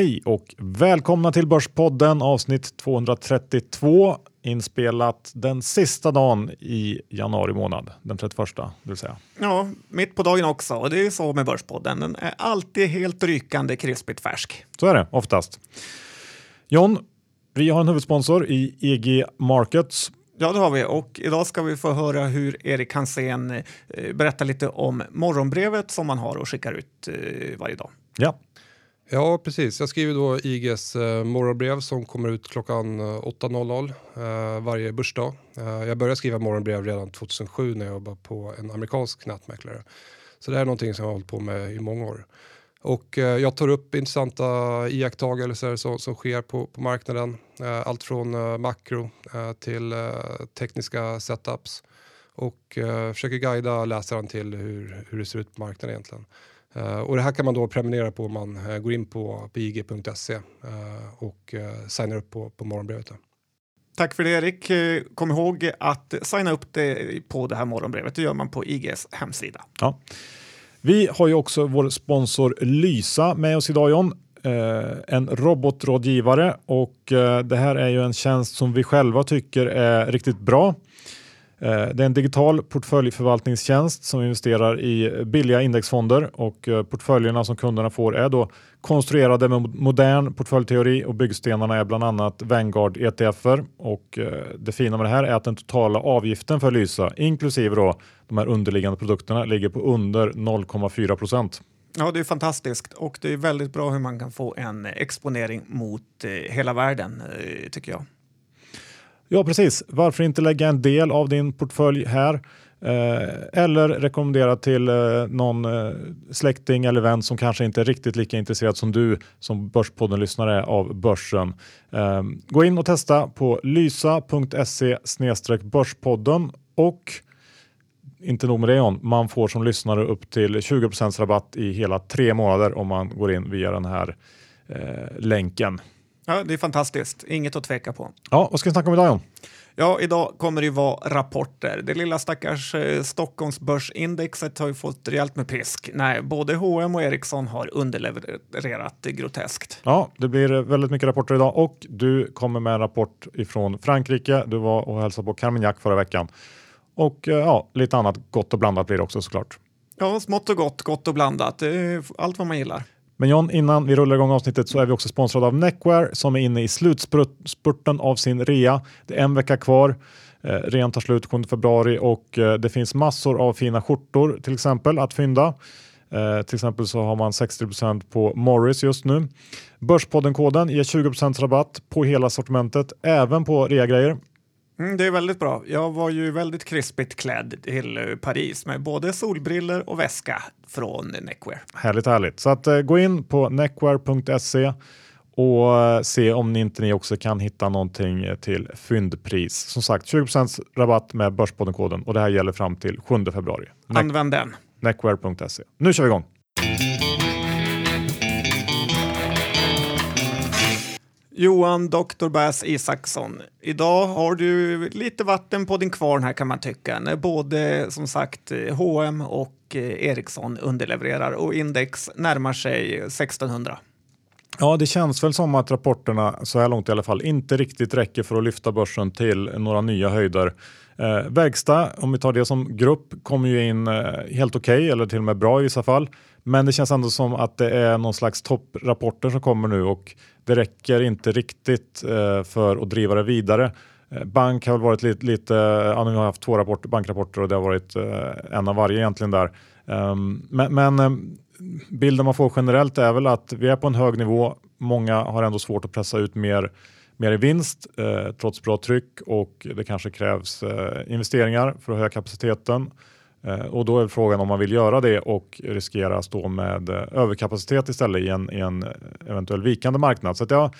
Hej och välkomna till Börspodden avsnitt 232 inspelat den sista dagen i januari månad, den 31 det vill säga. Ja, mitt på dagen också. Och det är så med Börspodden. Den är alltid helt rykande krispigt färsk. Så är det oftast. John, vi har en huvudsponsor i EG Markets. Ja, det har vi. Och idag ska vi få höra hur Erik Hansén eh, berättar lite om morgonbrevet som man har och skickar ut eh, varje dag. Ja, Ja, precis. Jag skriver då IGs eh, morgonbrev som kommer ut klockan eh, 8.00 eh, varje börsdag. Eh, jag började skriva morgonbrev redan 2007 när jag jobbade på en amerikansk nätmäklare. Så det här är någonting som jag har hållit på med i många år. Och eh, jag tar upp intressanta iakttagelser som, som sker på, på marknaden. Eh, allt från eh, makro eh, till eh, tekniska setups och eh, försöker guida läsaren till hur, hur det ser ut på marknaden egentligen. Uh, och det här kan man då prenumerera på om man uh, går in på, på ig.se uh, och signar upp på, på morgonbrevet. Då. Tack för det Erik. Kom ihåg att signa upp det på det här morgonbrevet. Det gör man på IGs hemsida. Ja. Vi har ju också vår sponsor Lysa med oss idag John. en robotrådgivare och det här är ju en tjänst som vi själva tycker är riktigt bra. Eh, det är en digital portföljförvaltningstjänst som investerar i billiga indexfonder och eh, portföljerna som kunderna får är då konstruerade med modern portföljteori och byggstenarna är bland annat Vanguard ETFer och eh, det fina med det här är att den totala avgiften för Lysa inklusive då de här underliggande produkterna ligger på under 0,4 procent. Ja, det är fantastiskt och det är väldigt bra hur man kan få en exponering mot hela världen tycker jag. Ja, precis. Varför inte lägga en del av din portfölj här? Eh, eller rekommendera till eh, någon eh, släkting eller vän som kanske inte är riktigt lika intresserad som du som Börspodden-lyssnare av börsen. Eh, gå in och testa på lysa.se börspodden och inte nog med det John, man får som lyssnare upp till 20% rabatt i hela tre månader om man går in via den här eh, länken. Ja, det är fantastiskt. Inget att tveka på. Ja, vad ska vi snacka om idag John? Ja, idag kommer det vara rapporter. Det lilla stackars eh, Stockholmsbörsindexet har ju fått rejält med pisk. Nej, både H&M och Ericsson har underlevererat groteskt. Ja, det blir väldigt mycket rapporter idag och du kommer med en rapport ifrån Frankrike. Du var och hälsade på Carmignac förra veckan. Och eh, ja, lite annat gott och blandat blir det också såklart. Ja, smått och gott, gott och blandat. Allt vad man gillar. Men John, innan vi rullar igång avsnittet så är vi också sponsrade av Neckwear som är inne i slutspurten av sin rea. Det är en vecka kvar. Eh, rean tar slut 7 februari och eh, det finns massor av fina skjortor till exempel att fynda. Eh, till exempel så har man 60% på Morris just nu. Börspodden-koden ger 20% rabatt på hela sortimentet, även på reagrejer. Mm, det är väldigt bra. Jag var ju väldigt krispigt klädd till eh, Paris med både solbriller och väska från Neckwear. Härligt, härligt. Så att, eh, gå in på neckwear.se och eh, se om ni inte ni också kan hitta någonting eh, till fyndpris. Som sagt 20% rabatt med Börspodden-koden och det här gäller fram till 7 februari. Använd den. Neckwear.se. Nu kör vi igång! Johan Dr. Bass Isaksson, idag har du lite vatten på din kvarn här kan man tycka. När både som sagt H&M och eh, Ericsson underlevererar och index närmar sig 1600. Ja, det känns väl som att rapporterna så här långt i alla fall inte riktigt räcker för att lyfta börsen till några nya höjder. Eh, verkstad, om vi tar det som grupp, kommer ju in eh, helt okej okay, eller till och med bra i vissa fall. Men det känns ändå som att det är någon slags topprapporter som kommer nu och det räcker inte riktigt eh, för att driva det vidare. Eh, bank har väl varit lite, lite ja, nu har jag haft två rapporter, bankrapporter och det har varit eh, en av varje egentligen där. Um, men, men eh, bilden man får generellt är väl att vi är på en hög nivå. Många har ändå svårt att pressa ut mer, mer i vinst eh, trots bra tryck och det kanske krävs eh, investeringar för att höja kapaciteten. Eh, och då är frågan om man vill göra det och riskera att stå med eh, överkapacitet istället i en, i en eh, eventuell vikande marknad. Så jag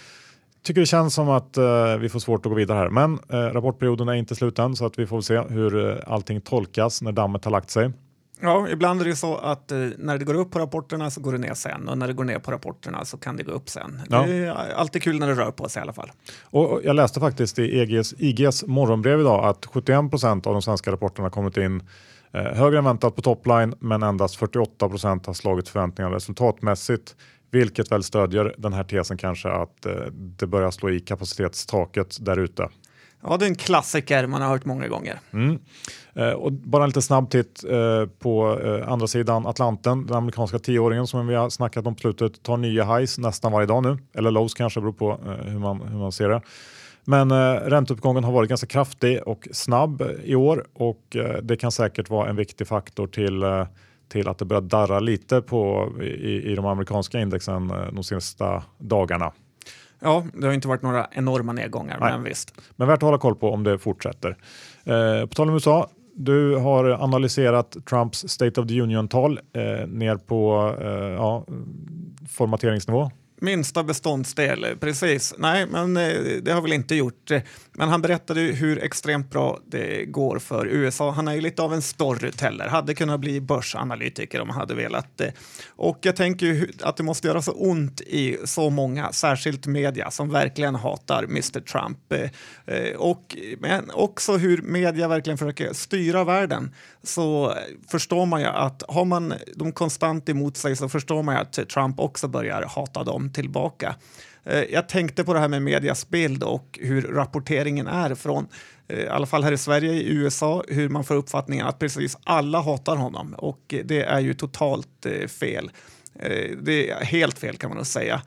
tycker det känns som att vi får svårt att gå vidare här. Men rapportperioden är inte slut än så att vi får se hur allting tolkas när dammet har lagt sig. Ja, ibland är det så att eh, när det går upp på rapporterna så går det ner sen och när det går ner på rapporterna så kan det gå upp sen. Ja. Det är alltid kul när det rör på sig i alla fall. Och jag läste faktiskt i EGs, IGs morgonbrev idag att 71 procent av de svenska rapporterna kommit in Eh, högre än väntat på topline men endast 48% har slagit förväntningarna resultatmässigt. vilket väl stödjer den här tesen kanske att eh, det börjar slå i kapacitetstaket där ute. Ja, det är en klassiker man har hört många gånger. Mm. Eh, och bara en liten snabb titt eh, på eh, andra sidan Atlanten. Den amerikanska tioåringen som vi har snackat om på slutet tar nya highs nästan varje dag nu. Eller lows kanske, beror på eh, hur, man, hur man ser det. Men eh, ränteuppgången har varit ganska kraftig och snabb eh, i år och eh, det kan säkert vara en viktig faktor till eh, till att det börjar darra lite på, i, i de amerikanska indexen eh, de senaste dagarna. Ja, det har inte varit några enorma nedgångar, Nej. men visst. Men värt att hålla koll på om det fortsätter. Eh, på tal om USA, du har analyserat Trumps State of the Union-tal eh, ner på eh, ja, formateringsnivå minsta beståndsdel, precis. Nej, men eh, det har väl inte gjort. Men han berättade hur extremt bra det går för USA. Han är ju lite av en storyteller, hade kunnat bli börsanalytiker om han hade velat. Och jag tänker ju att det måste göra så ont i så många, särskilt media, som verkligen hatar Mr Trump. Eh, eh, och, men också hur media verkligen försöker styra världen. Så förstår man ju att har man dem konstant emot sig så förstår man ju att Trump också börjar hata dem tillbaka. Eh, jag tänkte på det här med medias bild och hur rapporteringen är från, eh, i alla fall här i Sverige, i USA, hur man får uppfattningen att precis alla hatar honom och det är ju totalt eh, fel. Det är helt fel kan man nog säga.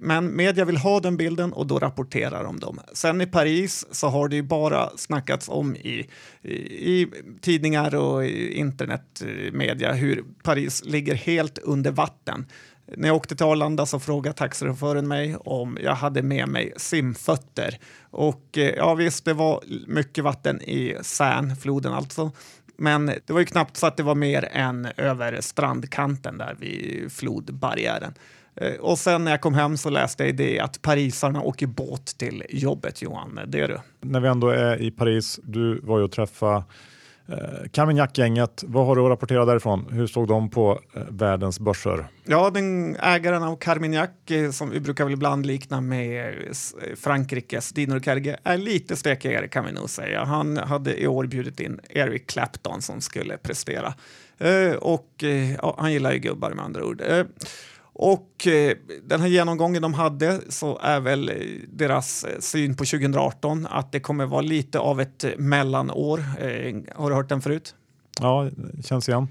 Men media vill ha den bilden och då rapporterar de dem. Sen i Paris så har det ju bara snackats om i, i, i tidningar och i internetmedia hur Paris ligger helt under vatten. När jag åkte till Arlanda så frågade taxichauffören mig om jag hade med mig simfötter. Och eh, ja visst, det var mycket vatten i Sän, floden alltså. Men det var ju knappt så att det var mer än över strandkanten där vid flodbarriären. Eh, och sen när jag kom hem så läste jag det att parisarna åker båt till jobbet, Johan. Det är du. När vi ändå är i Paris, du var ju och träffade Eh, Carmignac-gänget, vad har du att rapportera därifrån? Hur såg de på eh, världens börser? Ja, den ägaren av Carmignac, eh, som vi brukar väl ibland likna med eh, Frankrikes Dino Kerge, är lite stekigare kan vi nog säga. Han hade i år bjudit in Eric Clapton som skulle prestera. och ja, han gillar ju gubbar med andra ord. Och eh, den här genomgången de hade så är väl eh, deras eh, syn på 2018 att det kommer vara lite av ett mellanår. har du hört den förut? Ja, känns igen.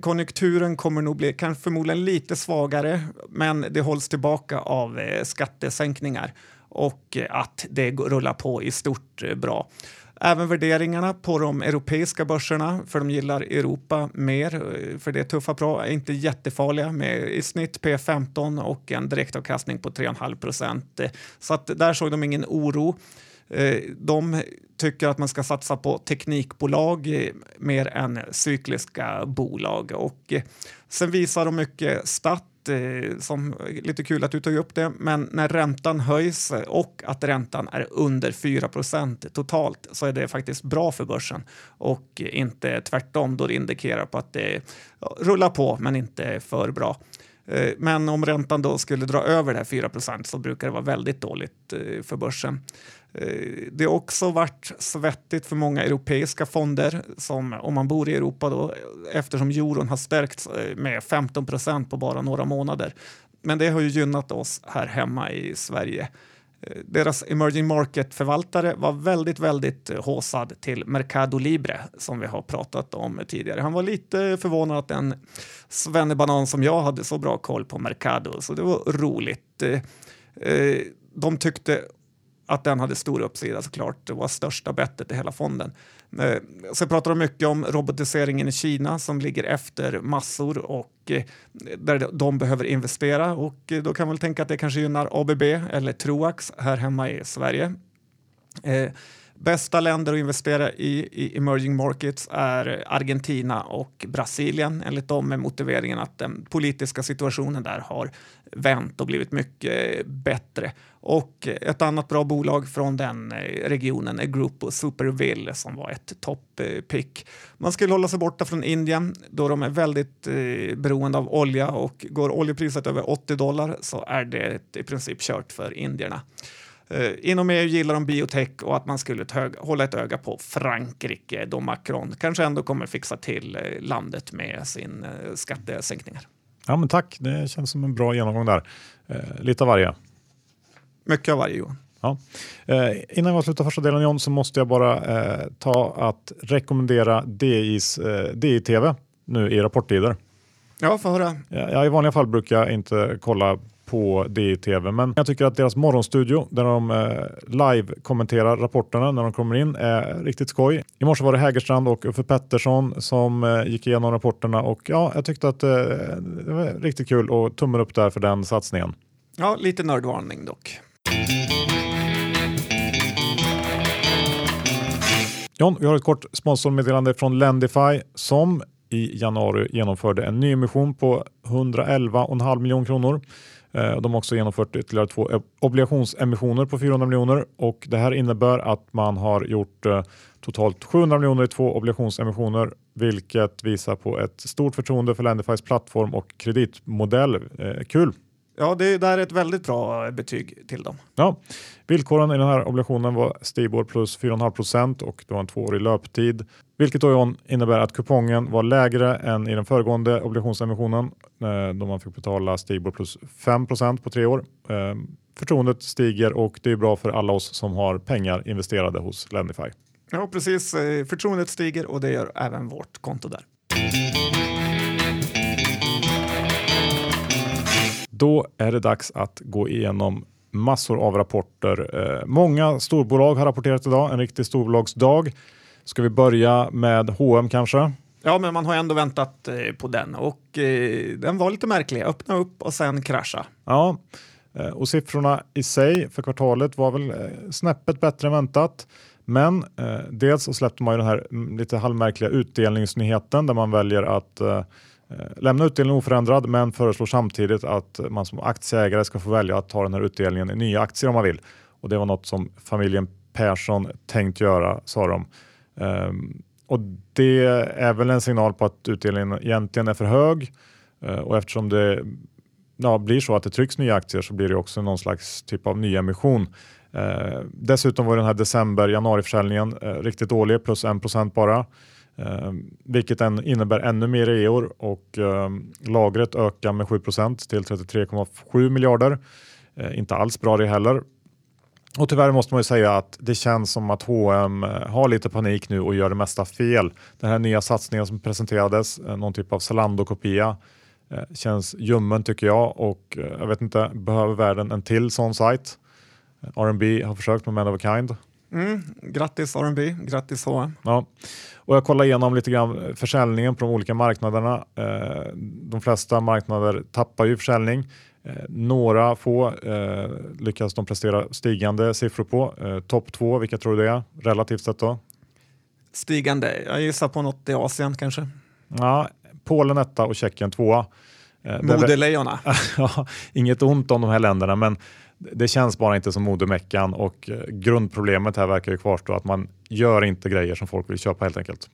Konjunkturen kommer nog bli kanske förmodligen lite svagare, men det hålls tillbaka av skattesänkningar och att det rullar på i stort bra. Även värderingarna på de europeiska börserna, för de gillar Europa mer, för det är tuffa bra, är inte jättefarliga med i snitt P15 och en direktavkastning på 3,5 procent. Så att där såg de ingen oro. Eh, de tycker att man ska satsa på teknikbolag eh, mer än cykliska bolag och eh, sen visar de mycket stat Eh, som lite kul att du tog upp det, men när räntan höjs eh, och att räntan är under 4% totalt så är det faktiskt bra för börsen och inte tvärtom då det indikerar på att det rullar på men inte för bra. Eh, men om räntan då skulle dra över det här 4 så brukar det vara väldigt dåligt för börsen. Eh, det har också varit svettigt för många europeiska fonder som om man bor i Europa då eftersom euron har stärkts eh, med 15 procent på bara några månader. Men det har ju gynnat oss här hemma i Sverige. Eh, deras emerging market-förvaltare var väldigt, väldigt håsad till Mercado Libre som vi har pratat om tidigare. Han var lite förvånad att en svennebanan som jag hade så bra koll på Mercado, så det var roligt. De tyckte att den hade stor uppsida såklart. Det var största bettet i hela fonden. Eh, så pratar de mycket om robotiseringen i Kina som ligger efter massor och eh, där de behöver investera och eh, då kan man väl tänka att det kanske gynnar ABB eller Troax här hemma i Sverige. Eh, Bästa länder att investera i, i emerging markets är Argentina och Brasilien enligt dem med motiveringen att den politiska situationen där har vänt och blivit mycket bättre. Och ett annat bra bolag från den eh, regionen är Grupo Superville som var ett topppick. Man skulle hålla sig borta från Indien då de är väldigt eh, beroende av olja och går oljepriset över 80 dollar så är det i princip kört för indierna. Uh, inom EU gillar de biotech och att man skulle hålla ett öga på Frankrike då Macron kanske ändå kommer fixa till uh, landet med sin uh, skattesänkningar. Ja, men tack, det känns som en bra genomgång där. Eh, lite av varje. Mycket av varje Johan. Ja. Eh, innan jag slutar första delen John så måste jag bara eh, ta att rekommendera DIs, eh, DI-TV nu i rapporttider. Ja, få höra. Ja, I vanliga fall brukar jag inte kolla på DI-TV men jag tycker att deras morgonstudio där de eh, live-kommenterar rapporterna när de kommer in är riktigt skoj. I morse var det Hägerstrand och Uffe Pettersson som eh, gick igenom rapporterna och ja, jag tyckte att eh, det var riktigt kul och tummen upp där för den satsningen. Ja, lite nördvarning dock. John, vi har ett kort sponsormeddelande från Lendify som i januari genomförde en nyemission på 111,5 miljoner kronor. Eh, de har också genomfört ytterligare två obligationsemissioner på 400 miljoner och det här innebär att man har gjort eh, totalt 700 miljoner i två obligationsemissioner vilket visar på ett stort förtroende för Lendifys plattform och kreditmodell. Eh, kul! Ja, det där är ett väldigt bra betyg till dem. Ja, villkoren i den här obligationen var Stibor plus 4,5 procent och det var en tvåårig löptid, vilket då innebär att kupongen var lägre än i den föregående obligationsemissionen eh, då man fick betala Stibor plus 5 procent på tre år. Eh, förtroendet stiger och det är bra för alla oss som har pengar investerade hos Lendify. Ja, precis. Eh, förtroendet stiger och det gör även vårt konto där. Då är det dags att gå igenom massor av rapporter. Många storbolag har rapporterat idag, en riktig storbolagsdag. Ska vi börja med H&M kanske? Ja, men man har ändå väntat eh, på den och eh, den var lite märklig. Öppna upp och sen krascha. Ja, eh, och siffrorna i sig för kvartalet var väl snäppet bättre än väntat. Men eh, dels så släppte man ju den här mm, lite halvmärkliga utdelningsnyheten där man väljer att Eh, lämna utdelningen oförändrad men föreslår samtidigt att man som aktieägare ska få välja att ta den här utdelningen i nya aktier om man vill. Och det var något som familjen Persson tänkt göra, sa de. Um, och det är väl en signal på att utdelningen egentligen är för hög uh, och eftersom det ja, blir så att det trycks nya aktier så blir det också någon slags typ av nyemission. Uh, dessutom var den här december januariförsäljningen uh, riktigt dålig, plus 1% bara. Eh, vilket en, innebär ännu mer reor och eh, lagret ökar med 7% till 33,7 miljarder. Eh, inte alls bra det heller. Och tyvärr måste man ju säga att det känns som att H&M har lite panik nu och gör det mesta fel. Den här nya satsningen som presenterades, eh, någon typ av Zalando-kopia, eh, känns ljummen tycker jag och jag vet inte, behöver världen en till sån sajt? R&B har försökt med Man of a Kind. Mm, grattis R&B, grattis H&M. Ja. Och jag kollar igenom lite grann försäljningen på de olika marknaderna. De flesta marknader tappar ju försäljning. Eh, några få eh, lyckas de prestera stigande siffror på. Topp två, vilka tror du det är relativt sett då? Stigande, jag gissar på något i Asien kanske. Ja, Polen etta och Tjeckien tvåa. Modelejonen. ja, inget ont om de här länderna men det känns bara inte som modemeckan och eh, grundproblemet här verkar ju kvarstå att man gör inte grejer som folk vill köpa helt enkelt.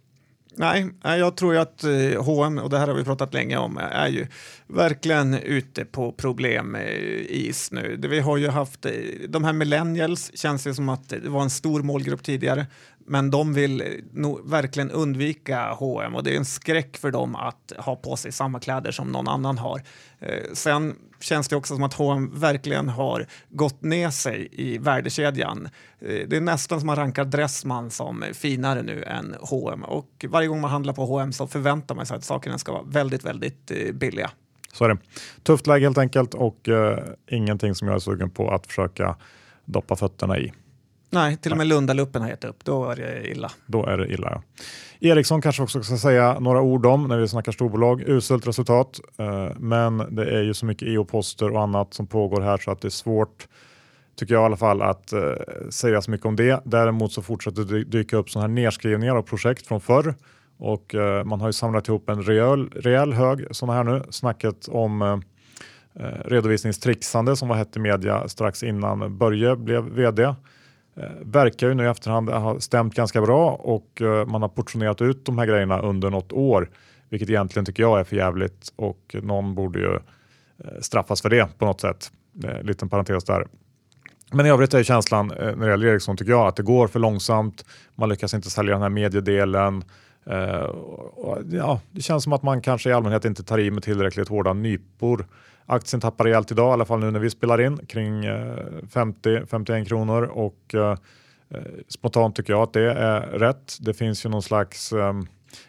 Nej, jag tror ju att H&M och det här har vi pratat länge om, är ju verkligen ute på problemis eh, nu. Vi har ju haft, eh, de här millennials känns det som att det var en stor målgrupp tidigare, men de vill nog verkligen undvika H&M och det är en skräck för dem att ha på sig samma kläder som någon annan har. Eh, sen känns det också som att H&M verkligen har gått ner sig i värdekedjan. Eh, det är nästan som man rankar Dressman som finare nu än H&M och varje gång man handlar på H&M så förväntar man sig att sakerna ska vara väldigt, väldigt eh, billiga. Så är det. Tufft läge helt enkelt och uh, ingenting som jag är sugen på att försöka doppa fötterna i. Nej, till och med Lundaluppen har gett upp. Då är det illa. Då är det illa, ja. Ericsson kanske också ska säga några ord om när vi snackar storbolag. Uselt resultat, eh, men det är ju så mycket EU-poster och annat som pågår här så att det är svårt, tycker jag i alla fall, att eh, säga så mycket om det. Däremot så fortsätter det dyka upp sådana här nedskrivningar av projekt från förr och eh, man har ju samlat ihop en rejäl, rejäl hög sådana här nu. Snacket om redovisningstrixande som var hett i media strax innan Börje blev vd Eh, verkar ju nu i efterhand ha stämt ganska bra och eh, man har portionerat ut de här grejerna under något år, vilket egentligen tycker jag är för jävligt och någon borde ju eh, straffas för det på något sätt. Eh, liten parentes där. Men i övrigt är känslan eh, när det gäller Ericsson tycker jag att det går för långsamt. Man lyckas inte sälja den här mediedelen. Eh, ja, det känns som att man kanske i allmänhet inte tar i med tillräckligt hårda nypor. Aktien tappar rejält idag, i alla fall nu när vi spelar in, kring eh, 50-51 kronor och eh, spontant tycker jag att det är rätt. Det finns ju någon slags ehm,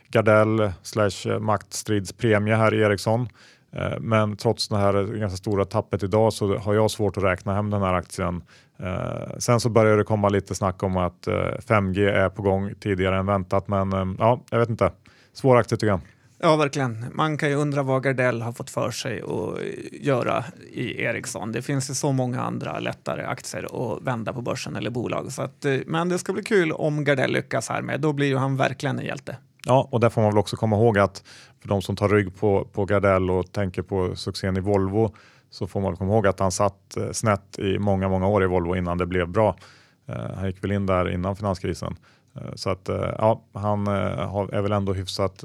Gardell slash maktstridspremie här i Ericsson. Eh, men trots det här ganska stora tappet idag så har jag svårt att räkna hem den här aktien eh, sen så börjar det komma lite snack om att eh, 5G är på gång tidigare än väntat, men ja, jag vet inte. Svår aktie tycker jag. Ja, verkligen. Man kan ju undra vad Gardell har fått för sig att göra i Ericsson. Det finns ju så många andra lättare aktier att vända på börsen eller bolag. Så att, men det ska bli kul om Gardell lyckas här med. Då blir ju han verkligen en hjälte. Ja, och där får man väl också komma ihåg att för de som tar rygg på, på Gardell och tänker på succén i Volvo så får man komma ihåg att han satt eh, snett i många, många år i Volvo innan det blev bra. Eh, han gick väl in där innan finanskrisen. Eh, så att ja, han är väl ändå hyfsat,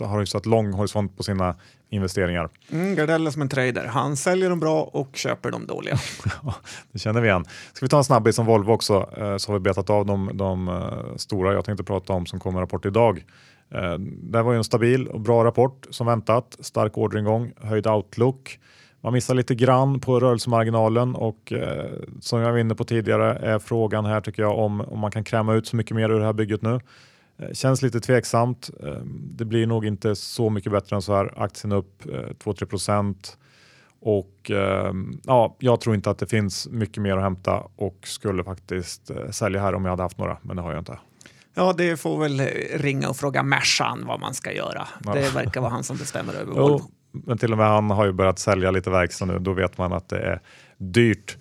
har hyfsat lång horisont på sina investeringar. Mm, Gardell är som en trader. Han säljer dem bra och köper de dåliga. det känner vi igen. Ska vi ta en snabbis om Volvo också så har vi betat av de, de stora jag tänkte prata om som kommer rapport idag. Det var ju en stabil och bra rapport som väntat. Stark orderingång, höjd outlook. Man missar lite grann på rörelsemarginalen och eh, som jag var inne på tidigare är frågan här tycker jag om, om man kan kräma ut så mycket mer ur det här bygget nu. Eh, känns lite tveksamt. Eh, det blir nog inte så mycket bättre än så här. Aktien upp 2-3 procent och ja, jag tror inte att det finns mycket mer att hämta och skulle faktiskt sälja här om jag hade haft några, men det har jag inte. Ja, det får väl ringa och fråga Mercan vad man ska göra. Ja. Det verkar vara han som bestämmer över Volvo men till och med han har ju börjat sälja lite verkstad nu. Då vet man att det är dyrt.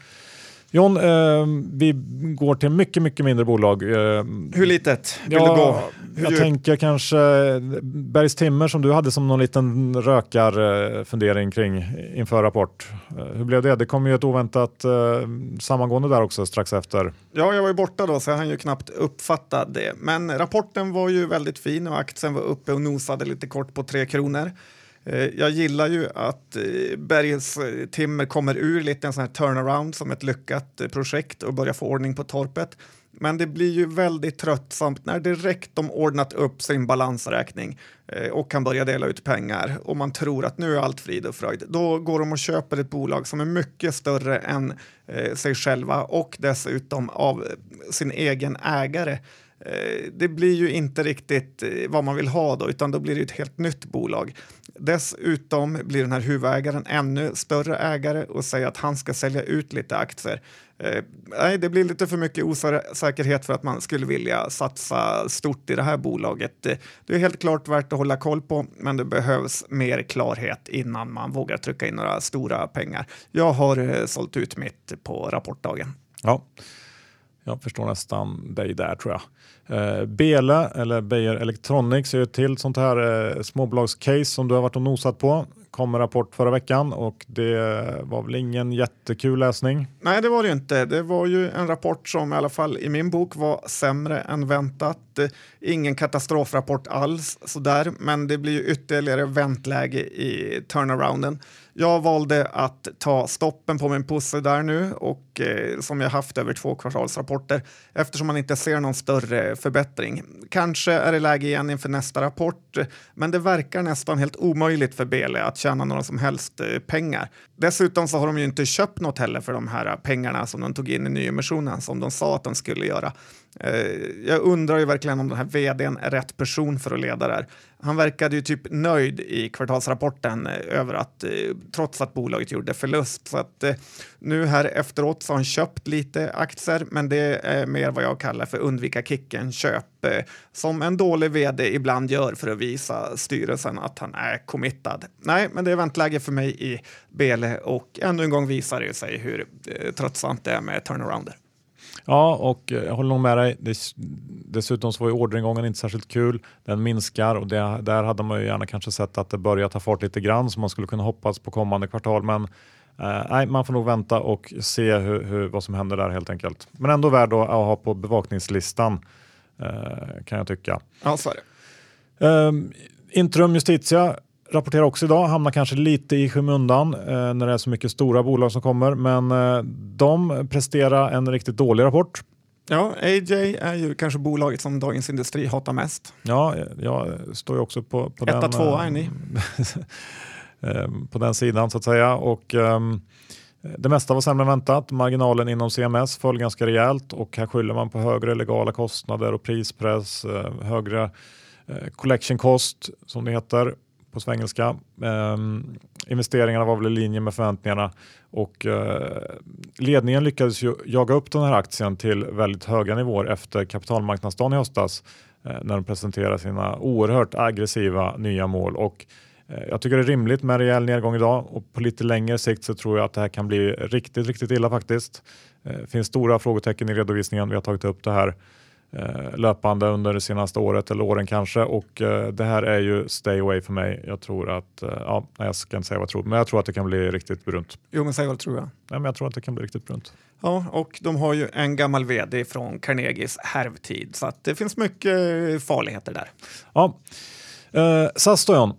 John, eh, vi går till mycket, mycket mindre bolag. Eh, Hur litet vill ja, du gå? Hur jag djup? tänker kanske Bergs Timmer som du hade som någon liten rökarfundering kring inför rapport. Eh, hur blev det? Det kom ju ett oväntat eh, sammangående där också strax efter. Ja, jag var ju borta då så jag hann ju knappt uppfatta det. Men rapporten var ju väldigt fin och aktien var uppe och nosade lite kort på 3 kronor. Eh, jag gillar ju att eh, Bergens eh, Timmer kommer ur lite en sån här turnaround som ett lyckat eh, projekt och börjar få ordning på torpet. Men det blir ju väldigt tröttsamt när direkt de ordnat upp sin balansräkning och kan börja dela ut pengar och man tror att nu är allt frid och fröjd. Då går de och köper ett bolag som är mycket större än sig själva och dessutom av sin egen ägare. Eh, det blir ju inte riktigt eh, vad man vill ha då, utan då blir det ett helt nytt bolag. Dessutom blir den här huvudägaren ännu större ägare och säger att han ska sälja ut lite aktier. Eh, nej, det blir lite för mycket osäkerhet för att man skulle vilja satsa stort i det här bolaget. Eh, det är helt klart värt att hålla koll på, men det behövs mer klarhet innan man vågar trycka in några stora pengar. Jag har eh, sålt ut mitt på rapportdagen. Ja. Jag förstår nästan dig där tror jag. Eh, Bele eller Beijer Electronics är ett till sånt här eh, småbolagscase som du har varit och nosat på. Kom en rapport förra veckan och det var väl ingen jättekul läsning? Nej, det var det ju inte. Det var ju en rapport som i alla fall i min bok var sämre än väntat. Ingen katastrofrapport alls sådär, men det blir ju ytterligare väntläge i turnarounden. Jag valde att ta stoppen på min pusse där nu och eh, som jag haft över två kvartalsrapporter eftersom man inte ser någon större förbättring. Kanske är det läge igen inför nästa rapport, men det verkar nästan helt omöjligt för Bele att tjäna några som helst eh, pengar. Dessutom så har de ju inte köpt något heller för de här pengarna som de tog in i nyemissionen som de sa att de skulle göra. Eh, jag undrar ju verkligen om den här vdn är rätt person för att leda det här. Han verkade ju typ nöjd i kvartalsrapporten eh, över att eh, trots att bolaget gjorde förlust. Så att nu här efteråt så har han köpt lite aktier, men det är mer vad jag kallar för undvika kicken-köp som en dålig vd ibland gör för att visa styrelsen att han är committad. Nej, men det är väntläge för mig i Bele och ännu en gång visar det sig hur tröttsamt det är med turnarounder. Ja, och jag håller nog med dig. Dessutom så var ju orderingången inte särskilt kul. Den minskar och det, där hade man ju gärna kanske sett att det börjar ta fart lite grann så man skulle kunna hoppas på kommande kvartal. Men eh, nej, man får nog vänta och se hur, hur, vad som händer där helt enkelt. Men ändå värd att ha på bevakningslistan eh, kan jag tycka. Ja, så är det. Um, Intrum Justitia rapporterar också idag, hamnar kanske lite i skymundan eh, när det är så mycket stora bolag som kommer, men eh, de presterar en riktigt dålig rapport. Ja, AJ är ju kanske bolaget som Dagens Industri hatar mest. Ja, jag står ju också på, på Etta, den... tvåa eh, är ni. eh, på den sidan så att säga. Och, ehm, det mesta var sämre än väntat. Marginalen inom CMS föll ganska rejält och här skyller man på högre legala kostnader och prispress, eh, högre collection cost som det heter på svengelska. Ehm, investeringarna var väl i linje med förväntningarna och eh, ledningen lyckades ju jaga upp den här aktien till väldigt höga nivåer efter kapitalmarknadsdagen i höstas eh, när de presenterade sina oerhört aggressiva nya mål. Och eh, jag tycker det är rimligt med en rejäl nedgång idag och på lite längre sikt så tror jag att det här kan bli riktigt, riktigt illa faktiskt. Det finns stora frågetecken i redovisningen. Vi har tagit upp det här löpande under det senaste året eller åren kanske och det här är ju stay away för mig. Jag tror att, ja, jag ska inte säga vad jag tror, men jag tror att det kan bli riktigt brunt. Jo, men säg vad tror jag. Nej, men jag tror att det kan bli riktigt brunt. Ja, och de har ju en gammal vd från Carnegies härvtid så att det finns mycket farligheter där. Ja, eh, SAS då John.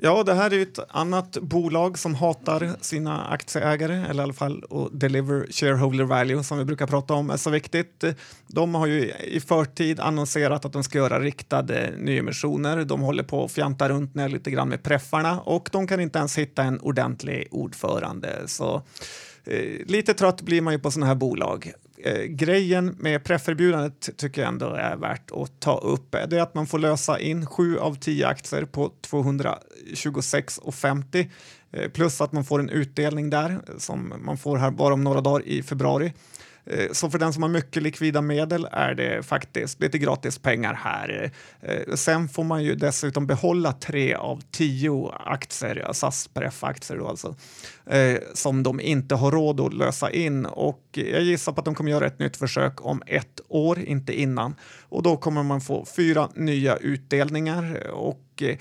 Ja, det här är ett annat bolag som hatar sina aktieägare, eller i alla fall att deliver shareholder value som vi brukar prata om är så viktigt. De har ju i förtid annonserat att de ska göra riktade nyemissioner. De håller på att fjanta runt ner lite grann med preffarna och de kan inte ens hitta en ordentlig ordförande. Så eh, lite trött blir man ju på sådana här bolag eh, grejen med prefferbjudandet tycker jag ändå är värt att ta upp. Eh, det är att man får lösa in 7 av 10 aktier på 226,50 eh, plus att man får en utdelning där eh, som man får här bara om några dagar i februari. Eh, så för den som har mycket likvida medel är det faktiskt lite gratis pengar här. Eh, sen får man ju dessutom behålla tre av tio aktier, SAS Pref-aktier alltså, eh, som de inte har råd att lösa in och jag gissar på att de kommer göra ett nytt försök om ett år, inte innan. Och då kommer man få fyra nya utdelningar och Eh,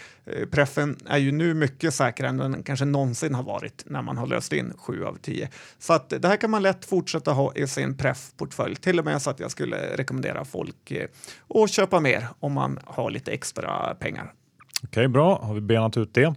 preffen är ju nu mycket säkrare än den kanske någonsin har varit när man har löst in sju av tio. Så att det här kan man lätt fortsätta ha i sin preffportfölj. till och med så att jag skulle rekommendera folk eh, att köpa mer om man har lite extra pengar. Okej, bra. Har vi benat ut det.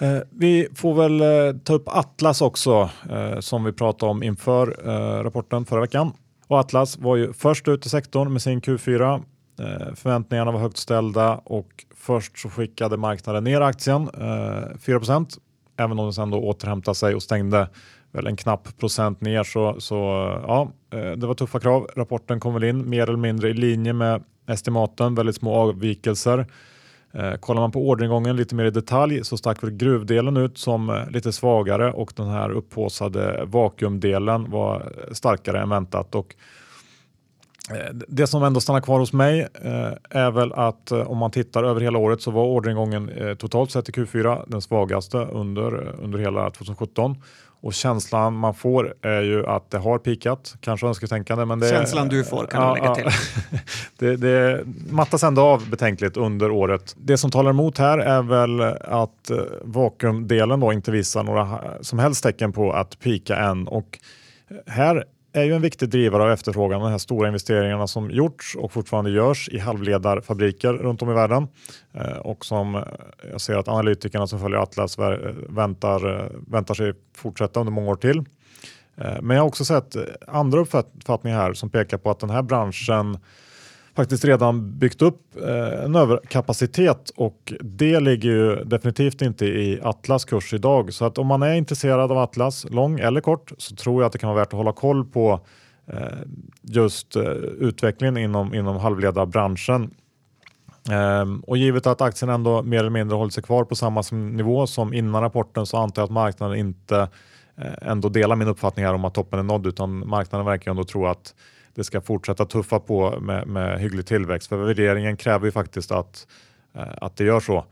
Eh, vi får väl eh, ta upp Atlas också eh, som vi pratade om inför eh, rapporten förra veckan. Och Atlas var ju först ut i sektorn med sin Q4. Eh, förväntningarna var högt ställda och först så skickade marknaden ner aktien eh, 4% även om den sen då återhämtade sig och stängde väl en knapp procent ner så, så eh, ja, det var tuffa krav. Rapporten kom väl in mer eller mindre i linje med estimaten, väldigt små avvikelser. Eh, kollar man på orderingången lite mer i detalj så stack väl gruvdelen ut som eh, lite svagare och den här upphåsade vakuumdelen var starkare än väntat. Och det som ändå stannar kvar hos mig är väl att om man tittar över hela året så var orderingången totalt sett i Q4 den svagaste under, under hela 2017 och känslan man får är ju att det har pikat, kanske önsketänkande. Men det, känslan du får kan ja, du lägga till. det, det mattas ändå av betänkligt under året. Det som talar emot här är väl att eh, vakuumdelen då inte visar några som helst tecken på att pika än. Och här är ju en viktig drivare av efterfrågan, de här stora investeringarna som gjorts och fortfarande görs i halvledarfabriker runt om i världen eh, och som eh, jag ser att analytikerna som följer Atlas eh, väntar, väntar sig fortsätta under många år till. Men jag har också sett andra uppfattningar här som pekar på att den här branschen faktiskt redan byggt upp eh, en överkapacitet och det ligger ju definitivt inte i Atlas kurs idag. Så att om man är intresserad av Atlas, lång eller kort, så tror jag att det kan vara värt att hålla koll på eh, just eh, utvecklingen inom, inom halvledarbranschen. Ehm, och givet att aktien ändå mer eller mindre hållit sig kvar på samma nivå som innan rapporten så antar jag att marknaden inte ändå delar min uppfattning här om att toppen är nådd utan marknaden verkar ändå tro att det ska fortsätta tuffa på med, med hygglig tillväxt. För värderingen kräver ju faktiskt att, eh, att det gör så.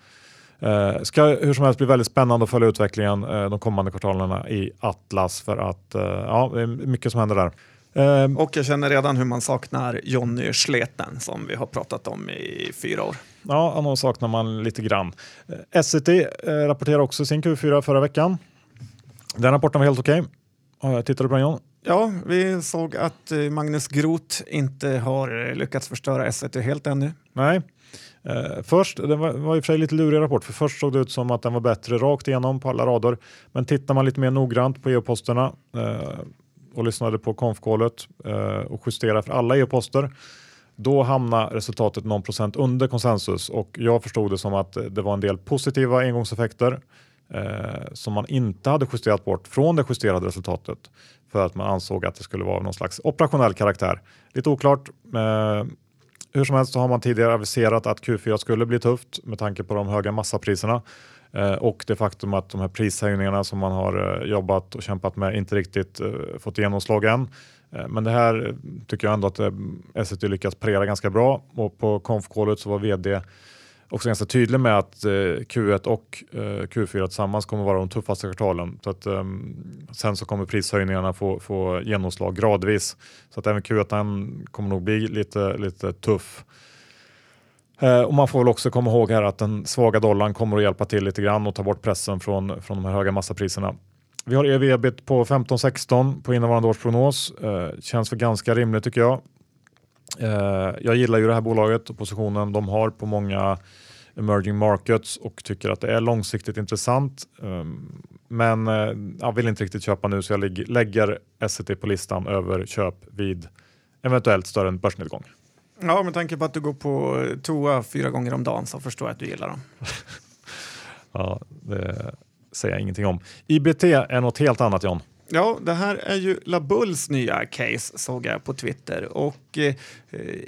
Eh, ska hur som helst bli väldigt spännande att följa utvecklingen eh, de kommande kvartalerna i Atlas för att ja, det är mycket som händer där. Och jag känner redan hur man saknar Jonny Schleten som vi har pratat om i fyra år. Ja, honom saknar man lite grann. Essity rapporterar också sin Q4 förra veckan. Den rapporten var helt okej. Okay. Tittade du på den John? Ja, vi såg att eh, Magnus Groth inte har eh, lyckats förstöra S1 helt ännu. Nej. Eh, först, det var, var i och för sig lite lurig rapport, för först såg det ut som att den var bättre rakt igenom på alla rader. Men tittar man lite mer noggrant på EU-posterna, eh, och lyssnade på konfkålet eh, och justerade för alla e-poster. Då hamnade resultatet någon procent under konsensus och jag förstod det som att eh, det var en del positiva engångseffekter som man inte hade justerat bort från det justerade resultatet för att man ansåg att det skulle vara någon slags operationell karaktär. Lite oklart. Eh, hur som helst så har man tidigare aviserat att Q4 skulle bli tufft med tanke på de höga massapriserna eh, och det faktum att de här prishöjningarna som man har eh, jobbat och kämpat med inte riktigt eh, fått genomslag än. Eh, men det här eh, tycker jag ändå att eh, Essity lyckats parera ganska bra och på konfkålet så var vd också ganska tydlig med att eh, Q1 och eh, Q4 tillsammans kommer vara de tuffaste kvartalen. Så att, eh, sen så kommer prishöjningarna få, få genomslag gradvis. Så att även Q1 kommer nog bli lite, lite tuff. Eh, och man får väl också komma ihåg här att den svaga dollarn kommer att hjälpa till lite grann och ta bort pressen från, från de här höga massapriserna. Vi har ev-ebit på 15-16 på innevarande års prognos. Eh, känns för ganska rimligt tycker jag. Eh, jag gillar ju det här bolaget och positionen de har på många emerging markets och tycker att det är långsiktigt intressant. Um, men uh, jag vill inte riktigt köpa nu så jag lägger SCT på listan över köp vid eventuellt större börsnedgång. Ja, med tanke på att du går på toa fyra gånger om dagen så förstår jag att du gillar dem. ja, det säger jag ingenting om. IBT är något helt annat John. Ja, det här är ju Labulls nya case såg jag på Twitter och eh,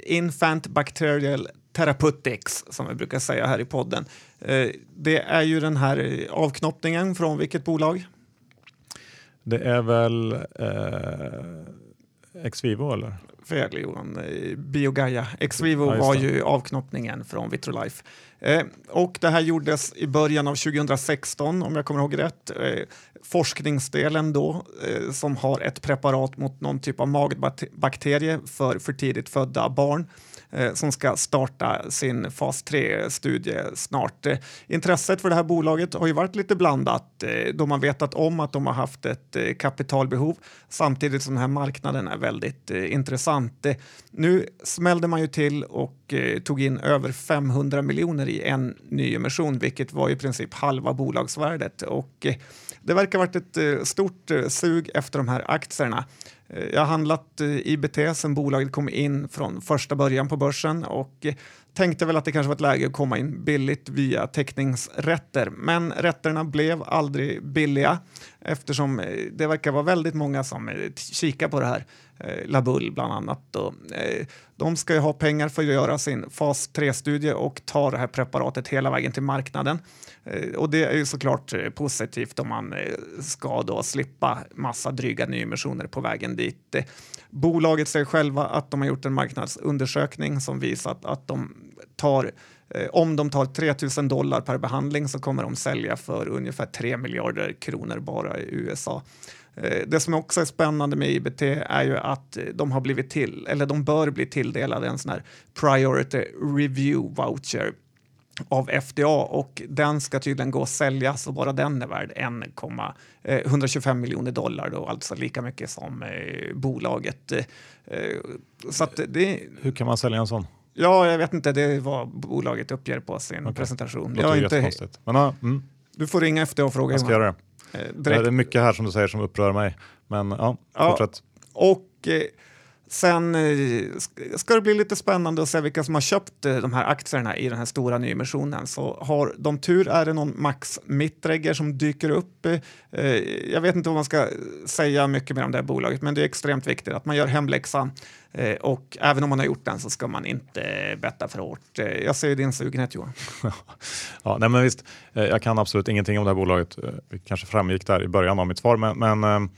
Infant Bacterial Therapeutics som vi brukar säga här i podden. Eh, det är ju den här avknoppningen från vilket bolag? Det är väl eh, Exvivo eller? Fel Johan, Biogaia. Exvivo ja, var ju avknoppningen från Vitrolife. Eh, och det här gjordes i början av 2016 om jag kommer ihåg rätt. Eh, forskningsdelen då eh, som har ett preparat mot någon typ av magbakterie för för tidigt födda barn Eh, som ska starta sin fas 3-studie snart. Eh, intresset för det här bolaget har ju varit lite blandat eh, då man vetat om att de har haft ett kapitalbehov samtidigt som den här marknaden är väldigt intressant. nu smällde man ju till och tog in över 500 miljoner i en nyemission vilket var i princip halva bolagsvärdet och det verkar ha varit ett stort sug efter de här aktierna. Eh, jag har handlat eh, IBT sen bolaget kom in från första början på börsen och eh, tänkte väl att det kanske var ett läge att komma in billigt via teckningsrätter. Men rätterna blev aldrig billiga eftersom det verkar vara väldigt många som kikar på det här. Labull bland annat. Och, de ska ju ha pengar för att göra sin fas 3-studie och ta det här preparatet hela vägen till marknaden. Och det är ju såklart positivt om man ska då slippa massa dryga nyemissioner på vägen dit. Eh, bolaget säger själva att de har gjort en marknadsundersökning som visat att de tar eh, om de tar 3 000 dollar per behandling så kommer de sälja för ungefär 3 miljarder kronor bara i USA. Eh, det som också är spännande med IBT är ju att de har blivit till, eller de bör bli tilldelade en sån här priority review voucher av FDA och den ska tydligen gå att sälja så bara den är värd 125 miljoner dollar då, alltså lika mycket som eh, bolaget. Eh, så det, Hur kan man sälja en sån? Ja, jag vet inte, det vad bolaget uppger på sin okay. presentation. Det låter inte, Men, mm. Du får ringa FDA och fråga. Jag ska göra det. Eh, det är mycket här som du säger som upprör mig. Men ja, fortsätt. Ja, och eh, Sen eh, ska det bli lite spännande att se vilka som har köpt eh, de här aktierna i den här stora nyemissionen. Så har de tur är det någon Max Mittregger som dyker upp. Eh, jag vet inte vad man ska säga mycket mer om det här bolaget, men det är extremt viktigt att man gör hemläxan. Och även om man har gjort den så ska man inte betta för hårt. Jag ser din sugenhet Johan. ja, nej men visst, jag kan absolut ingenting om det här bolaget. Det kanske framgick där i början av mitt svar, men, men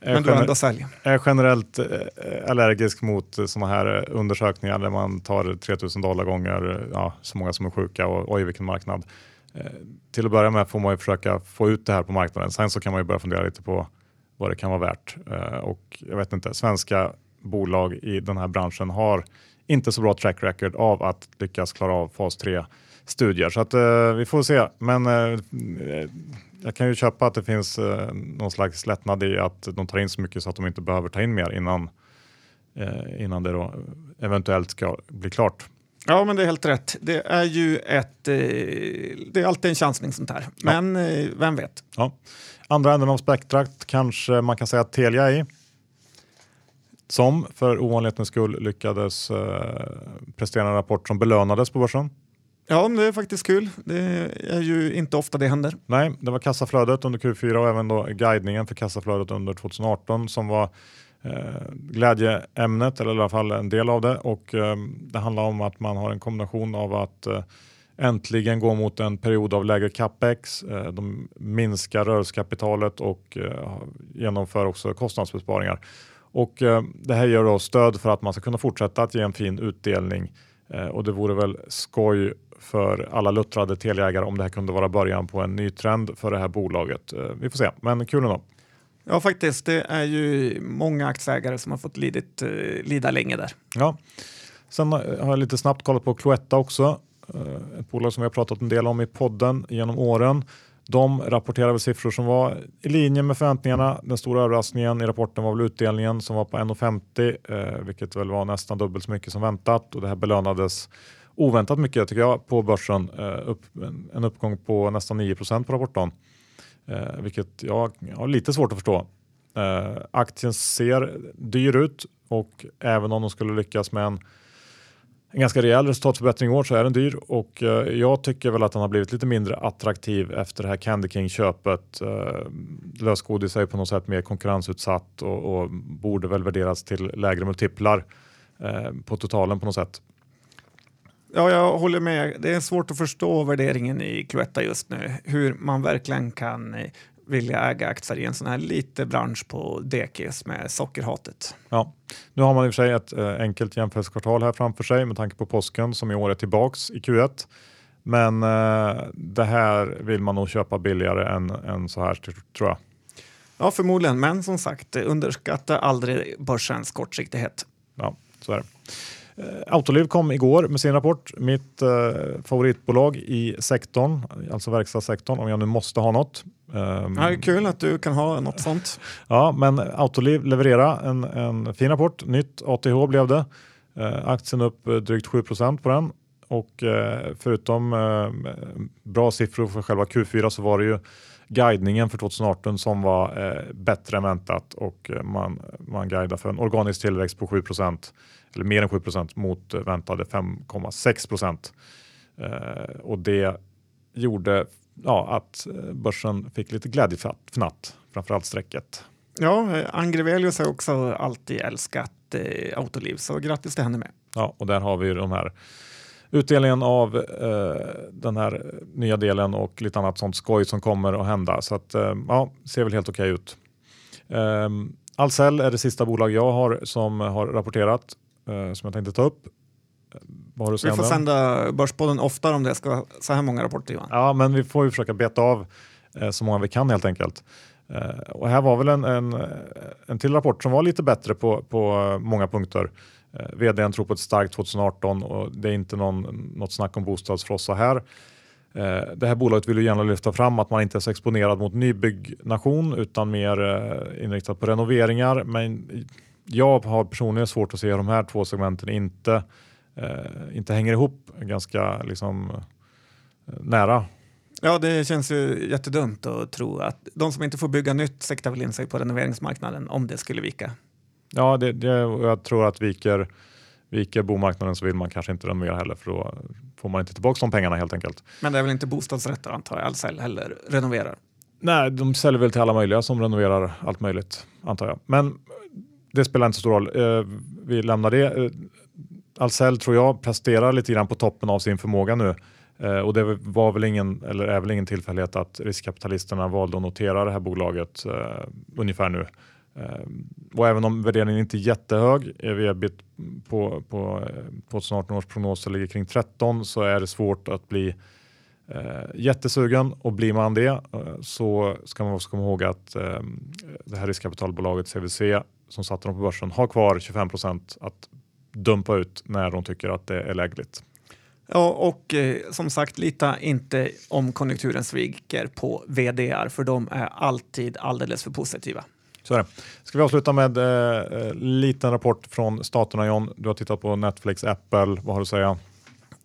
men du ändå säljer? Jag är generellt eh, allergisk mot sådana här eh, undersökningar där man tar 3000 dollar gånger ja, så många som är sjuka och oj vilken marknad. Eh, till att börja med får man ju försöka få ut det här på marknaden. Sen så kan man ju börja fundera lite på vad det kan vara värt. Och jag vet inte, svenska bolag i den här branschen har inte så bra track record av att lyckas klara av fas 3 studier. Så att, vi får se. Men jag kan ju köpa att det finns eh, någon slags lättnad i att de tar in så mycket så att de inte behöver ta in mer innan, eh, innan det då eventuellt ska bli klart. Ja, men det är helt rätt. Det är ju ett, eh, det är alltid en chansning sånt här, men ja. eh, vem vet? Ja. Andra änden av spektrat kanske man kan säga att Telia är i. som för ovanlighetens skull lyckades eh, prestera en rapport som belönades på börsen. Ja, det är faktiskt kul. Det är ju inte ofta det händer. Nej, det var kassaflödet under Q4 och även då guidningen för kassaflödet under 2018 som var eh, glädjeämnet, eller i alla fall en del av det. Och eh, det handlar om att man har en kombination av att eh, äntligen gå mot en period av lägre capex. Eh, de minskar rörelsekapitalet och eh, genomför också kostnadsbesparingar. Och eh, det här ger då stöd för att man ska kunna fortsätta att ge en fin utdelning eh, och det vore väl skoj för alla luttrade teleägare om det här kunde vara början på en ny trend för det här bolaget. Vi får se, men kul ändå. Ja, faktiskt. Det är ju många aktieägare som har fått lidit, lida länge där. Ja. Sen har jag lite snabbt kollat på Cloetta också. Eh, ett bolag som vi har pratat en del om i podden genom åren. De rapporterade siffror som var i linje med förväntningarna. Den stora överraskningen i rapporten var väl utdelningen som var på 1,50 eh, vilket väl var nästan dubbelt så mycket som väntat och det här belönades oväntat mycket tycker jag på börsen. Eh, upp, en uppgång på nästan 9% på rapporten. Eh, vilket jag har lite svårt att förstå. Eh, aktien ser dyr ut och även om de skulle lyckas med en en ganska rejäl resultatförbättring i år så är den dyr och eh, jag tycker väl att den har blivit lite mindre attraktiv efter det här Candy King-köpet. Eh, lösgodis är på något sätt mer konkurrensutsatt och, och borde väl värderas till lägre multiplar eh, på totalen på något sätt. Ja, jag håller med. Det är svårt att förstå värderingen i Cloetta just nu. Hur man verkligen kan vilja äga aktier i en sån här liten bransch på dekis med sockerhatet. Ja, nu har man i och för sig ett eh, enkelt jämförelsekvartal här framför sig med tanke på påsken som i år är tillbaks i Q1. Men eh, det här vill man nog köpa billigare än, än så här tror jag. Ja, förmodligen. Men som sagt, underskatta aldrig börsens kortsiktighet. Ja, så är det. Eh, Autoliv kom igår med sin rapport. Mitt eh, favoritbolag i sektorn, alltså verkstadssektorn, om jag nu måste ha något. Um, ja, kul att du kan ha något sånt. ja, men Autoliv levererade en, en fin rapport. Nytt ATH blev det. Eh, aktien upp eh, drygt 7% på den och eh, förutom eh, bra siffror för själva Q4 så var det ju guidningen för 2018 som var eh, bättre än väntat och eh, man, man guidar för en organisk tillväxt på 7% eller mer än 7% mot väntade 5,6 eh, och det gjorde ja, att eh, börsen fick lite glädjefnatt, framförallt strecket. Ja, Angrevelius har också alltid älskat eh, Autoliv, så grattis till henne med. Ja, och där har vi de här utdelningen av eh, den här nya delen och lite annat sånt skoj som kommer att hända. Så att eh, ja, ser väl helt okej ut. Eh, Ahlsell är det sista bolag jag har som har rapporterat eh, som jag tänkte ta upp. Vi får sända Börspodden oftare om det ska vara så här många rapporter Johan. Ja, men vi får ju försöka beta av eh, så många vi kan helt enkelt. Eh, och här var väl en, en, en till rapport som var lite bättre på, på många punkter. Eh, VDn tror på ett starkt 2018 och det är inte någon, något snack om bostadsfrossa här. Eh, det här bolaget vill ju gärna lyfta fram att man inte är så exponerad mot nybyggnation utan mer eh, inriktad på renoveringar. Men jag har personligen svårt att se hur de här två segmenten inte eh, inte hänger ihop ganska liksom, nära. Ja, det känns ju jättedumt att tro att de som inte får bygga nytt siktar väl in sig på renoveringsmarknaden om det skulle vika. Ja, det, det, jag tror att viker, viker bomarknaden så vill man kanske inte renovera heller för då får man inte tillbaka de pengarna helt enkelt. Men det är väl inte bostadsrätter antar jag Ahlsell heller renoverar? Nej, de säljer väl till alla möjliga som renoverar allt möjligt antar jag. Men det spelar inte så stor roll. Eh, vi lämnar det. Eh, Ahlsell tror jag presterar lite grann på toppen av sin förmåga nu. Eh, och det var väl ingen, eller är väl ingen tillfällighet att riskkapitalisterna valde att notera det här bolaget ungefär nu. Ehm, och även om värderingen inte är jättehög, ebit på, på 2018 års prognoser ligger kring 13 så är det svårt att bli eh, jättesugen och blir man det eh, så ska man också komma ihåg att eh, det här riskkapitalbolaget CVC som satte dem på börsen har kvar 25 procent att dumpa ut när de tycker att det är lägligt. Ja, och eh, som sagt, lita inte om konjunkturen sviker på VDR, för de är alltid alldeles för positiva. Så är det. Ska vi avsluta med en eh, liten rapport från staterna John. Du har tittat på Netflix, Apple. Vad har du att säga?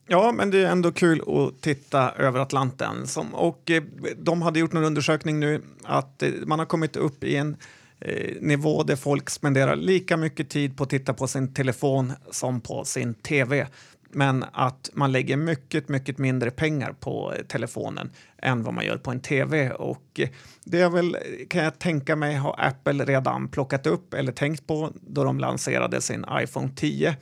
Ja, men det är ändå kul att titta över Atlanten. Som, och eh, de hade gjort en undersökning nu att eh, man har kommit upp i en eh, nivå där folk spenderar lika mycket tid på att titta på sin telefon som på sin tv men att man lägger mycket, mycket mindre pengar på telefonen än vad man gör på en tv. Och eh, det är väl, kan jag tänka mig, har Apple redan plockat upp eller tänkt på då de lanserade sin iPhone 10.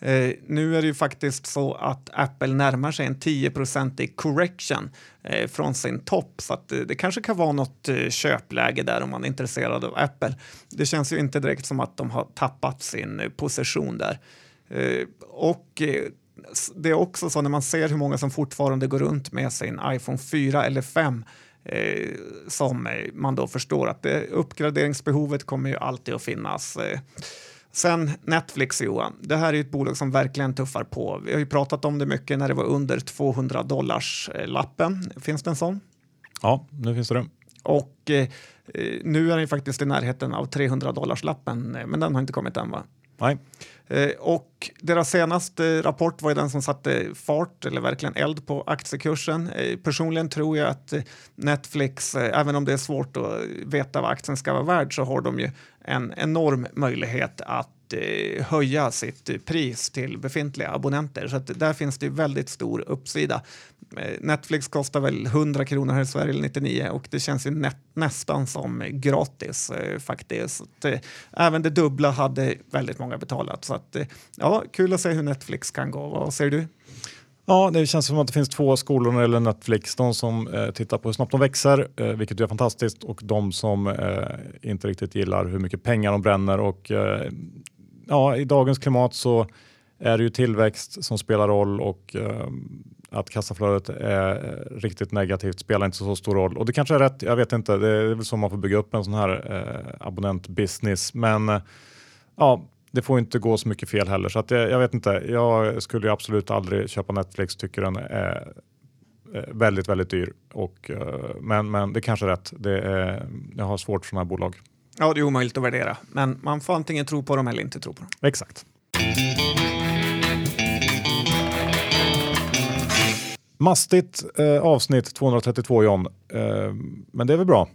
Eh, nu är det ju faktiskt så att Apple närmar sig en 10-procentig correction eh, från sin topp, så att, eh, det kanske kan vara något eh, köpläge där om man är intresserad av Apple. Det känns ju inte direkt som att de har tappat sin eh, position där. Eh, och det är också så när man ser hur många som fortfarande går runt med sin iPhone 4 eller 5 eh, som man då förstår att det, uppgraderingsbehovet kommer ju alltid att finnas. Eh. Sen Netflix, Johan. Det här är ett bolag som verkligen tuffar på. Vi har ju pratat om det mycket när det var under 200 dollars eh, lappen. Finns det en sån? Ja, nu finns det. Och eh, nu är den faktiskt i närheten av 300 dollars lappen, eh, men den har inte kommit än va? Nej. Eh, och deras senaste rapport var ju den som satte fart, eller verkligen eld på aktiekursen. Eh, personligen tror jag att eh, Netflix, även om det är svårt att veta vad aktien ska vara värd, så har de ju en enorm möjlighet att höja sitt pris till befintliga abonnenter. Så att där finns det väldigt stor uppsida. Netflix kostar väl 100 kronor här i Sverige, eller 99, och det känns ju nä nästan som gratis eh, faktiskt. Att, eh, även det dubbla hade väldigt många betalat. Så att, eh, ja, kul att se hur Netflix kan gå. Vad säger du? Ja, det känns som att det finns två skolor när det gäller Netflix. De som eh, tittar på hur snabbt de växer, eh, vilket är fantastiskt, och de som eh, inte riktigt gillar hur mycket pengar de bränner. Och, eh, ja, I dagens klimat så är det ju tillväxt som spelar roll och eh, att kassaflödet är riktigt negativt spelar inte så stor roll. Och det kanske är rätt, jag vet inte. Det är väl så man får bygga upp en sån här eh, abonnentbusiness. Men ja, det får inte gå så mycket fel heller. Så att jag, jag vet inte. Jag skulle absolut aldrig köpa Netflix. Tycker den är väldigt, väldigt dyr. Och, eh, men, men det kanske är rätt. Det är, jag har svårt för sådana här bolag. Ja, det är omöjligt att värdera. Men man får antingen tro på dem eller inte tro på dem. Exakt. Mastigt eh, avsnitt 232 John, eh, men det är väl bra?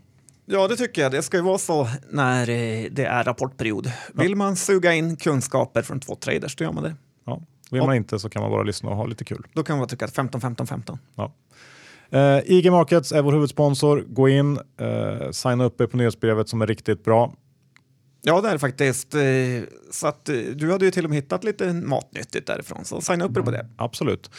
Ja, det tycker jag. Det ska ju vara så när eh, det är rapportperiod. Vill ja. man suga in kunskaper från två traders, då gör man det. Ja. Vill man inte så kan man bara lyssna och ha lite kul. Då kan man tycka att 15, 15, 15. Ja. Uh, IG Markets är vår huvudsponsor. Gå in, uh, signa upp er på nyhetsbrevet som är riktigt bra. Ja, det är det faktiskt. Uh, så att, du hade ju till och med hittat lite matnyttigt därifrån, så signa upp er på det. Absolut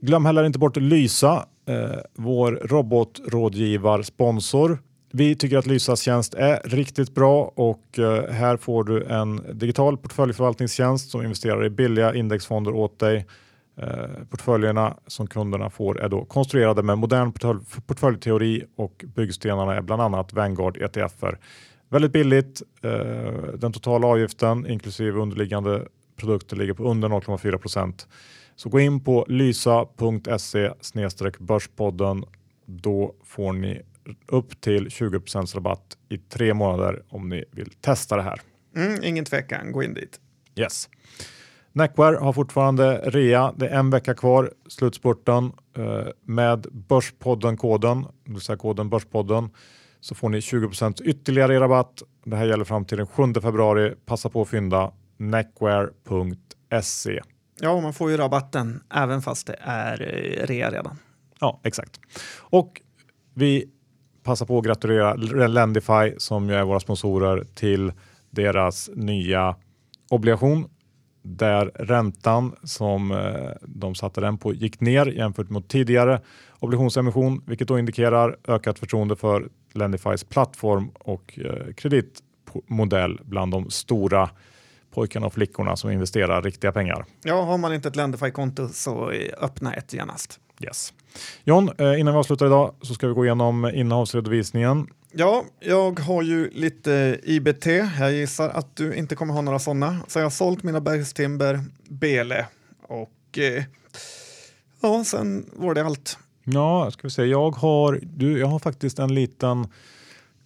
glöm heller inte bort Lysa, eh, vår robotrådgivarsponsor. Vi tycker att Lysas tjänst är riktigt bra och eh, här får du en digital portföljförvaltningstjänst som investerar i billiga indexfonder åt dig. Eh, portföljerna som kunderna får är då konstruerade med modern portföljteori och byggstenarna är bland annat Vanguard ETFer. Väldigt billigt. Eh, den totala avgiften inklusive underliggande produkter ligger på under 0,4 procent. Så gå in på lysa.se börspodden. Då får ni upp till 20 rabatt i tre månader om ni vill testa det här. Mm, ingen tvekan, gå in dit. Yes. Neckwear har fortfarande rea. Det är en vecka kvar, slutspurten. Eh, med Börspodden-koden, det vill säga koden Börspodden, så får ni 20% ytterligare i rabatt. Det här gäller fram till den 7 februari. Passa på att fynda neckwear.se. Ja, man får ju rabatten även fast det är eh, rea redan. Ja, exakt. Och vi passar på att gratulera Lendify som ju är våra sponsorer till deras nya obligation där räntan som eh, de satte den på gick ner jämfört mot tidigare obligationsemission, vilket då indikerar ökat förtroende för Lendifys plattform och eh, kreditmodell bland de stora pojkarna och flickorna som investerar riktiga pengar. Ja, har man inte ett Lendify-konto så öppna ett genast. Yes. John, eh, innan vi avslutar idag så ska vi gå igenom innehavsredovisningen. Ja, jag har ju lite IBT. Jag gissar att du inte kommer ha några sådana. Så jag har sålt mina bergstimber, Bele och eh, ja, sen var det allt. Ja, ska vi se. Jag har, du, jag har faktiskt en liten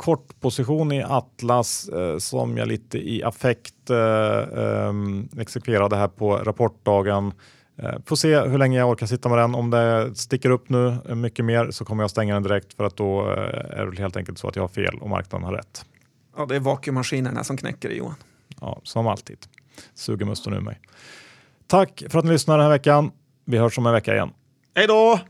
kort position i Atlas eh, som jag lite i affekt eh, eh, exekverade här på rapportdagen. Eh, får se hur länge jag orkar sitta med den. Om det sticker upp nu mycket mer så kommer jag stänga den direkt för att då eh, är det helt enkelt så att jag har fel och marknaden har rätt. Ja, det är vakuummaskinerna som knäcker det Johan. Ja, som alltid. Suger musten ur mig. Tack för att ni lyssnade den här veckan. Vi hörs om en vecka igen. Hej då!